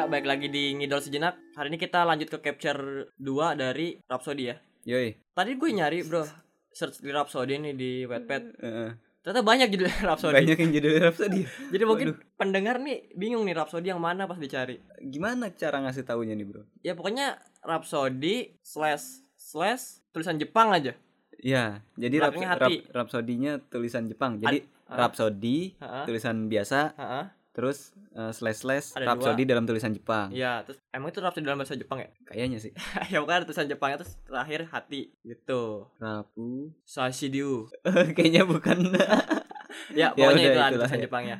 Ya, baik lagi di ngidol sejenak. Hari ini kita lanjut ke capture 2 dari Rhapsody ya. Yoi. Tadi gue nyari, Bro. Search di Rhapsody nih di Wattpad. Heeh. Ternyata banyak judul Rhapsody. Banyak yang judul Rhapsody. Jadi mungkin pendengar nih bingung nih Rhapsody yang mana pas dicari. Gimana cara ngasih taunya nih, Bro? Ya pokoknya Rhapsody slash slash tulisan Jepang aja. Ya, jadi rap, rap, Rhapsody-nya tulisan Jepang. Jadi ah. Rhapsody Heeh. tulisan biasa, Heeh. terus eh, slash slash Ada Rhapsody dalam tulisan Jepang. Iya, terus emang itu Rhapsody dalam bahasa Jepang ya? Kayaknya sih. ya ada tulisan Jepangnya terus terakhir hati gitu. Rapu. Sashidiu. Kayaknya bukan. Ya, Ya pokoknya udah, itu itulah tulisan ya. Jepangnya.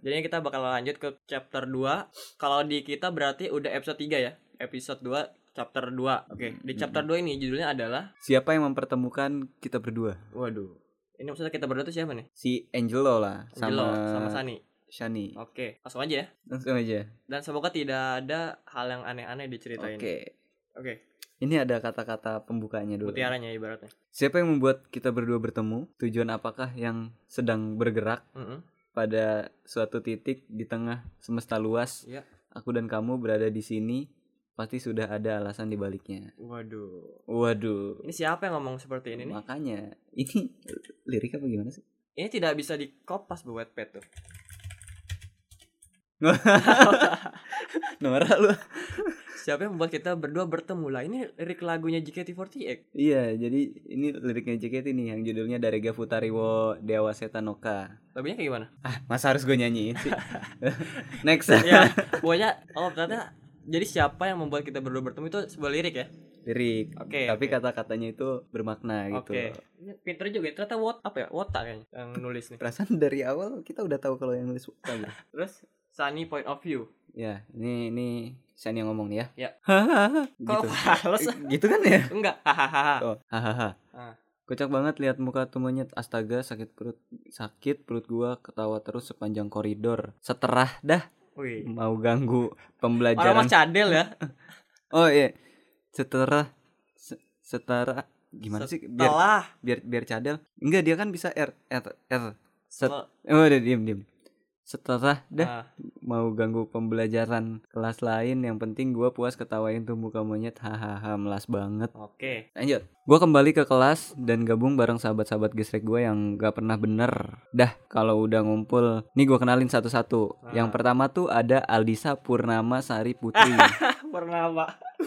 Jadi kita bakal lanjut ke chapter 2. Kalau di kita berarti udah episode 3 ya. Episode 2 chapter 2. Oke, di chapter 2 ini judulnya adalah Siapa yang mempertemukan kita berdua? waduh. Ini maksudnya kita berdua tuh siapa nih? Si Angelo lah Angelo sama sama Sani. Shani. Oke, langsung aja ya. Langsung aja. Dan semoga tidak ada hal yang aneh-aneh di cerita Oke. ini. Oke, Ini ada kata-kata pembukanya dulu. mutiaranya ibaratnya. Siapa yang membuat kita berdua bertemu? Tujuan apakah yang sedang bergerak Mm-mm. pada suatu titik di tengah semesta luas? Iya. Aku dan kamu berada di sini. Pasti sudah ada alasan di baliknya. Waduh. Waduh. Ini siapa yang ngomong seperti ini nih? Makanya ini lirik apa gimana sih? Ini tidak bisa dikopas bu Wattpad tuh. Norak lu. Siapa yang membuat kita berdua bertemu lah? Ini lirik lagunya JKT48. Iya, jadi ini liriknya JKT nih yang judulnya Darega Futariwo Dewa Setanoka. Lagunya kayak gimana? Ah, masa harus gue nyanyiin sih? Next. ya, pokoknya oh ternyata jadi siapa yang membuat kita berdua bertemu itu sebuah lirik ya? Lirik. Oke. Tapi oke. kata-katanya itu bermakna gitu. Oke. Ini Pinter juga ya. Ternyata what apa ya? Wota kayaknya yang nulis nih. Perasaan dari awal kita udah tahu kalau yang nulis Wota. Terus Sunny point of view. Ya, ini ini Shani yang ngomong nih ya. Ya. Kok gitu. males? gitu kan ya? Enggak. Hahaha. Oh, hahaha. Ah. Kocak banget lihat muka tuh monyet. Astaga, sakit perut. Sakit perut gua ketawa terus sepanjang koridor. Seterah dah Wih. mau ganggu Orang pembelajaran. mah cadel ya. Oh iya. Seterah se- setara gimana sih biar biar biar cadel. Enggak, dia kan bisa R R R. Set. Oh, udah diem diem. Setelah dah Ah, mau ganggu pembelajaran kelas lain yang penting gua puas ketawain tuh muka monyet hahaha melas banget. Oke. lanjut. Gua kembali ke kelas dan gabung bareng sahabat-sahabat gesrek gua yang gak pernah bener. Dah kalau udah ngumpul nih gua kenalin satu-satu. Yang Ah. pertama tuh ada Aldisa Purnama Sari Putri. Purnama.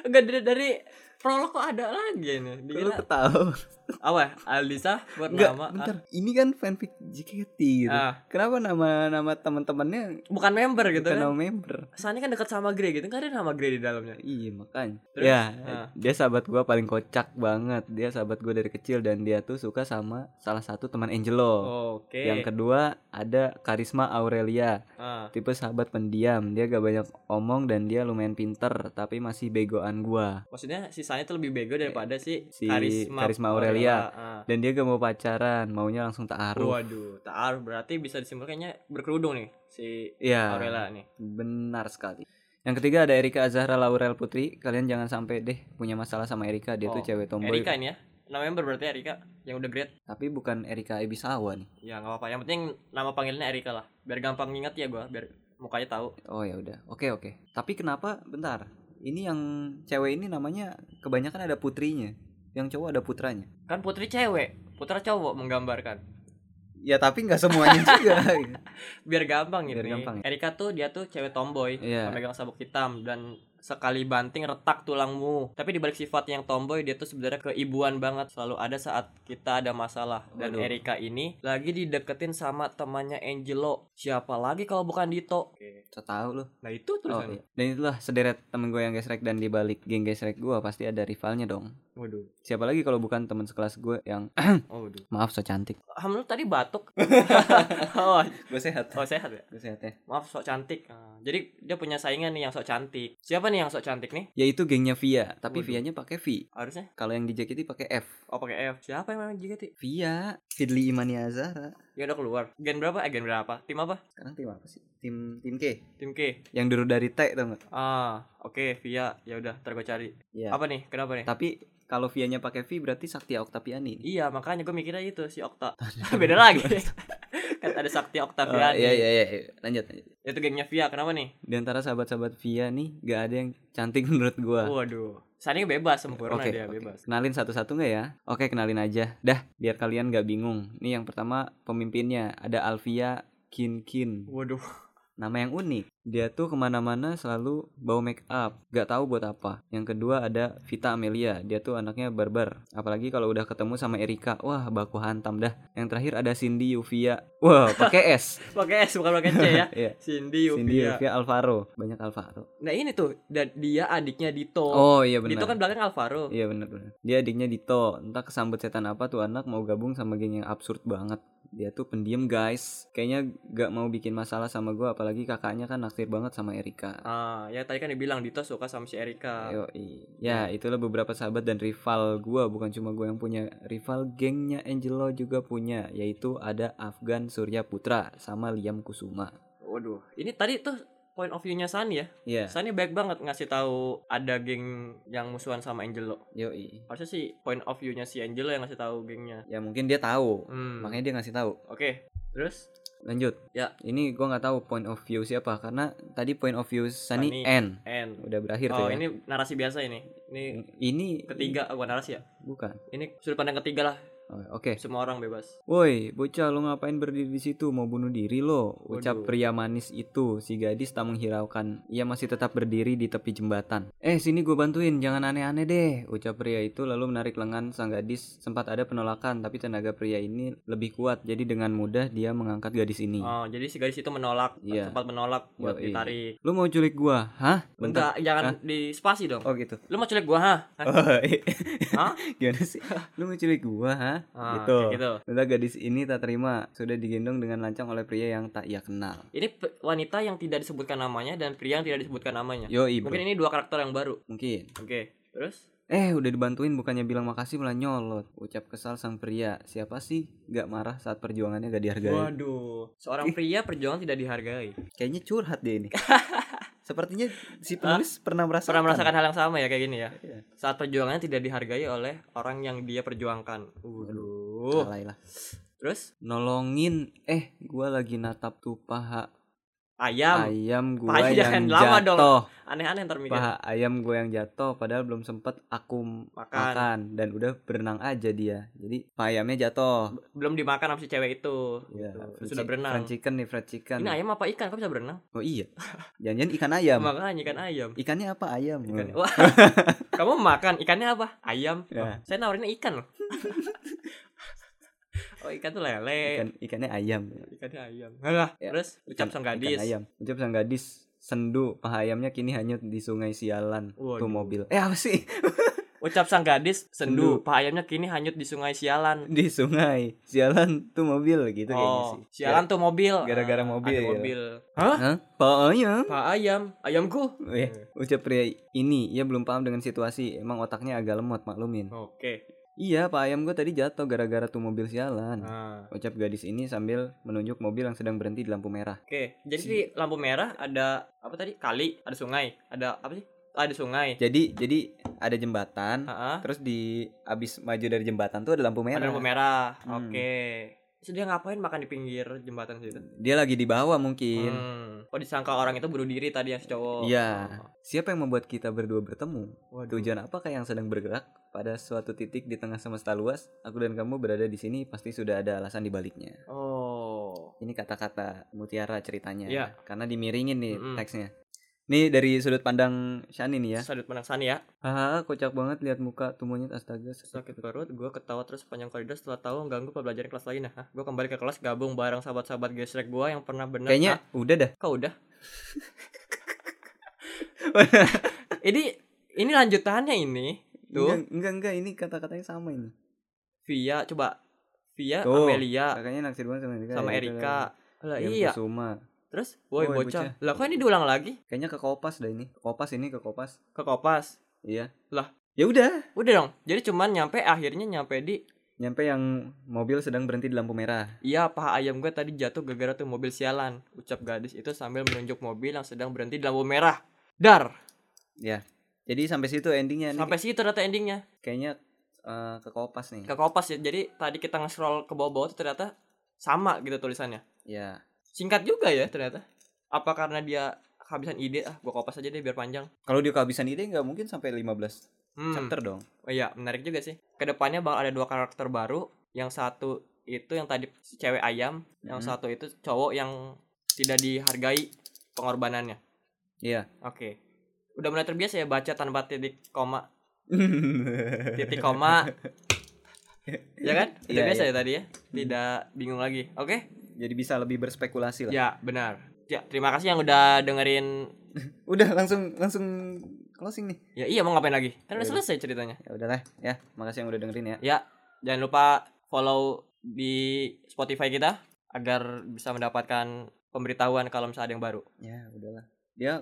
Enggak dari, dari prolog kok ada lagi nih. lu Dikira ketawa apa? Aldisa enggak Purnama. bentar ini kan fanfic JKT gitu Ah. kenapa nama nama teman-temannya Bukan member gitu bukan kan. nama member Sani kan dekat sama Grey gitu. Kan ada nama Grey di dalamnya. Iya makanya. Terus? ya, Ah. dia sahabat gua paling kocak banget. Dia sahabat gua dari kecil dan dia tuh suka sama salah satu teman Angelo. Oke. Yang kedua ada Karisma Aurelia, Ah. tipe sahabat pendiam. Dia gak banyak omong dan dia lumayan pinter, tapi masih begoan gua. Maksudnya si Sani tuh lebih bego daripada si, Si Karisma, Karisma Aurelia. Ah. Dan dia gak mau pacaran, maunya langsung taaruf. Waduh, taaruf berarti bisa disimpulkan kayaknya berkerudung nih si Iya, Aurelia nih. benar sekali. Yang ketiga ada Erika Azahra Laurel Putri. Kalian jangan sampai deh punya masalah sama Erika. Dia Oh, tuh cewek tomboy. Erika ini ya. Nama member berarti Erika yang udah great. Tapi bukan Erika Ebisawa nih. Ya nggak apa-apa. Yang penting nama panggilannya Erika lah. Biar gampang nginget ya gua, biar mukanya tahu. Oh ya udah, oke oke. Tapi kenapa? Bentar, ini yang cewek ini namanya kebanyakan ada putrinya, yang cowok ada putranya. Kan putri cewek, putra cowok menggambarkan. Ya tapi nggak semuanya juga. Biar gampang gitu Biar nih. gampang ya. Erika tuh dia tuh cewek tomboy, Iya. memegang sabuk hitam dan sekali banting retak tulangmu. Tapi dibalik sifat yang tomboy dia tuh sebenarnya keibuan banget, selalu ada saat kita ada masalah. Dan Waduh. Erika ini lagi dideketin sama temannya Angelo. Siapa lagi kalau bukan Dito? Oke. So tahu lu. Nah itu Oh, tulisannya. iya. Dan itulah sederet temen gue yang gesrek dan di balik geng gesrek gue pasti ada rivalnya dong. Waduh. Siapa lagi kalau bukan teman sekelas gue yang Oh, waduh. maaf so cantik. Alhamdulillah tadi batuk. oh, Gue sehat. oh sehat ya? Gue sehat ya. Maaf sok cantik. Ah, jadi dia punya saingan nih yang sok cantik. Siapa nih yang sok cantik nih? Yaitu gengnya Via, tapi Waduh. Via-nya pakai V. Harusnya Kalau yang di JKT pakai F. oh pakai F. Siapa yang main JKT? Via, Fidli Imania Azara. Ya udah keluar. Gen berapa? Eh gen berapa? Tim apa? Sekarang tim apa sih? Tim tim K. Tim K. Yang dulu dari T tau gak? Ah, oke Via. Ya udah, ntar gue cari. Iya. Apa nih? Kenapa nih? Tapi kalau Via-nya pakai V berarti Saktia Oktaviani. Iya, makanya gue mikirnya itu si Okta. Beda lagi. kan ada Sakti Oh, Oktaviani. iya iya iya lanjut lanjut. Itu gengnya Via, kenapa nih? Di antara sahabat-sahabat Via nih gak ada yang cantik menurut gua. Waduh. Sani bebas sempurna Oke, dia oke. bebas. Kenalin satu-satu nggak ya? Oke, kenalin aja. Dah, biar kalian gak bingung. Nih yang pertama pemimpinnya ada Alvia Kin Kin. Waduh. Nama yang unik. Dia tuh ke mana-mana selalu bawa make up. Gak tahu buat apa. Yang kedua ada Vita Amelia. Dia tuh anaknya barbar. Apalagi kalau udah ketemu sama Erika. Wah, baku hantam dah. Yang terakhir ada Cindy Yuvia. Wah, pakai S. Pakai S bukan pakai C ya. Iya. Cindy Cindy Yuvia. Yuvia Alvaro. Banyak Alvaro. Nah ini tuh dia adiknya Dito. Oh, iya benar. Dito kan belakang Alvaro. Iya bener bener. Dia adiknya Dito. Entah kesambet setan apa tuh anak mau gabung sama geng yang absurd banget. Dia tuh pendiam guys. Kayaknya gak mau bikin masalah sama gua apalagi kakaknya kan naksir banget sama Erika. Ah, ya tadi kan dibilang Dito suka sama si Erika. Yoi. Ya itulah beberapa sahabat dan rival gua bukan cuma gua yang punya rival gengnya Angelo juga punya yaitu ada Afgan Surya Putra sama Liam Kusuma. Waduh, ini tadi tuh point of view-nya Sani ya. Iya. Sani baik banget ngasih tahu ada geng yang musuhan sama Angelo. Yoi. Harusnya sih point of view-nya si Angelo yang ngasih tahu gengnya. Ya mungkin dia tahu. Hmm. Makanya dia ngasih tahu. Oke. Terus Lanjut. Ya. Ini gua nggak tahu point of view siapa karena tadi point of view Sunny Sunny. N. N. Udah berakhir Oh, tuh ya. ini narasi biasa ini. Ini Ini ketiga bukan narasi ya. bukan. Ini sudut pandang ketiga lah. Oke. Semua orang bebas. Woi, bocah lu ngapain berdiri di situ? Mau bunuh diri lo? Ucap Waduh. pria manis itu. Si gadis tak menghiraukan. Ia masih tetap berdiri di tepi jembatan. Eh, sini gue bantuin. Jangan aneh-aneh deh. Ucap pria itu lalu menarik lengan sang gadis. Sempat ada penolakan, tapi tenaga pria ini lebih kuat. Jadi dengan mudah dia mengangkat gadis ini. Oh, jadi si gadis itu menolak, Iya. sempat menolak buat Yoi. ditarik. Lu mau culik gua? Hah? Enggak, jangan di spasi dong. Oh gitu. Lu mau culik gua, ha? Hah? Oh, Hah? gimana sih? Lu mau culik gua, hah? Ah, gitu. gitu. Udah gadis ini tak terima, sudah digendong dengan lancang oleh pria yang tak ia kenal. Ini wanita yang tidak disebutkan namanya dan pria yang tidak disebutkan namanya. Yoi, bro. Mungkin ini dua karakter yang baru. Mungkin. Oke. Terus? Eh, udah dibantuin bukannya bilang makasih malah nyolot. Ucap kesal sang pria. Siapa sih gak marah saat perjuangannya gak dihargai? Waduh, seorang pria perjuangan tidak dihargai. Kayaknya curhat dia ini. Sepertinya si penulis pernah merasakan. Pernah merasakan hal yang sama ya kayak gini ya. Iya. Saat perjuangannya tidak dihargai oleh orang yang dia perjuangkan. Waduh. Terus Nolongin. Eh, gua lagi natap tuh paha ayam. ayam Paha yang jangan lama dong. jatuh. Aneh-aneh ntar mikir. Paha ayam gua yang jatuh padahal belum sempet aku Makan. makan dan udah berenang aja dia. Jadi paha ayamnya jatuh. Belum dimakan sama si cewek itu. Ya, Gitu. Sudah berenang. Fried chicken nih, fried chicken. Ini ayam apa ikan? Kok bisa berenang? Oh iya. Jangan-jangan ikan ayam. Makanya ikan ayam. Ikannya apa ayam? Ikan. Wah. Kamu makan ikannya apa? Ayam. Ya. Oh, saya nawarinnya ikan loh. oh, ikan tuh lele. Ikan ikannya ayam. Ikannya ayam. Alah, Ya, terus ucap Ikan- sang ikan gadis. ayam. Ucap sang gadis. Sendu paha ayamnya kini hanyut di sungai sialan Waduh. tuh mobil. Eh apa sih? Ucap sang gadis Sendu. sendu, paha ayamnya kini hanyut di sungai sialan. di sungai sialan tuh mobil gitu kayaknya Oh, sih. sialan tuh mobil. Gara-gara Ah, mobil ada ya. mobil. Hah? Hah? Paha ayam. Paha ayam, ayamku. Eh, ucap pria ini ia belum paham dengan situasi. Emang otaknya agak lemot maklumin. Oke. Iya, pak ayam gua tadi jatuh gara-gara tuh mobil sialan. Nah, Ucap gadis ini sambil menunjuk mobil yang sedang berhenti di lampu merah. Oke, jadi di lampu merah ada apa tadi? Kali, ada sungai, ada apa sih? Ada sungai. Jadi jadi ada jembatan, Heeh. terus di abis maju dari jembatan tuh ada lampu merah. Ada lampu merah. Hmm. Oke. Dia ngapain makan di pinggir jembatan situ? Dia lagi di bawah mungkin. Hmm. Oh disangka orang itu bunuh diri tadi yang si cowok. Iya. Siapa yang membuat kita berdua bertemu? Waduh. Tujuan apakah yang sedang bergerak pada suatu titik di tengah semesta luas? Aku dan kamu berada di sini pasti sudah ada alasan di baliknya. Oh. Ini kata-kata mutiara ceritanya. Iya. Karena dimiringin nih Mm-mm. teksnya. Nih dari sudut pandang Shani nih ya. Sudut pandang Sani ya. Haha, kocak banget lihat muka monyet astaga. Sakit perut, gue ketawa terus sepanjang koridor setelah tahu ganggu pembelajaran kelas lainnya. Hah? Gue kembali ke kelas gabung bareng sahabat-sahabat gesrek gue yang pernah benar. Kayaknya udah dah. Kau udah? ini ini lanjutannya ini. Tuh, Enggak, enggak, enggak, ini kata-katanya sama ini. Via coba Via Tuh, Amelia Kakaknya naksir banget sama Erika. sama ya, Erika. Lah Yang iya. Kusuma. Terus, woi Woi, bocah. Lah kok ini diulang lagi? Kayaknya ke Kopas dah ini. Kopas ini ke Kopas. Ke Kopas. Iya. Lah. Ya udah. Udah dong. Jadi cuman nyampe akhirnya nyampe di Nyampe yang mobil sedang berhenti di lampu merah. Iya, paha ayam gue tadi jatuh gara-gara tuh mobil sialan. Ucap gadis itu sambil menunjuk mobil yang sedang berhenti di lampu merah. Dar. Ya. Jadi sampai situ endingnya. Sampai situ ternyata endingnya. kayaknya eh, ke Kopas nih. Ke Kopas ya. Jadi tadi kita nge-scroll ke bawah-bawah tuh ternyata sama gitu tulisannya. Ya. Singkat juga ya ternyata. Apa karena dia kehabisan ide? Ah, gua kopas aja deh biar panjang. Kalau dia kehabisan ide nggak mungkin sampai 15 Hmm. chapter dong. Oh iya, menarik juga sih. Ke depannya bakal ada dua karakter baru. Yang satu itu yang tadi cewek ayam, yang Mhm. satu itu cowok yang tidak dihargai pengorbanannya. Iya. Oke. Udah mulai terbiasa ya baca tanpa titik koma, titik koma. ya kan? Udah Iya, biasa iya. ya tadi ya. Tidak bingung lagi. Oke? Jadi bisa lebih berspekulasi lah. Ya, benar. Ya, terima kasih yang udah dengerin. Udah langsung langsung closing nih. Ya iya mau ngapain lagi? Kan udah Ya udah. selesai ceritanya. Ya udahlah ya. Makasih yang udah dengerin ya. Ya, jangan lupa follow di Spotify kita agar bisa mendapatkan pemberitahuan kalau misalnya ada yang baru. Ya udahlah. Dia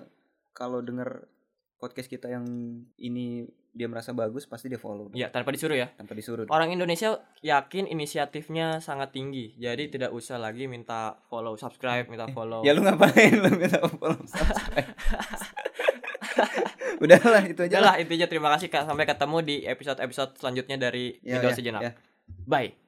kalau denger podcast kita yang ini dia merasa bagus pasti dia follow Ya, tanpa disuruh ya. tanpa disuruh. Orang Indonesia yakin inisiatifnya sangat tinggi. Jadi tidak usah lagi minta follow, subscribe, minta follow. Ya lu ngapain lu minta follow subscribe. udahlah itu aja Udahlah, intinya terima kasih Kak. Sampai ketemu di episode-episode selanjutnya dari Ya, Video ya, Sejenak. ya. Bye.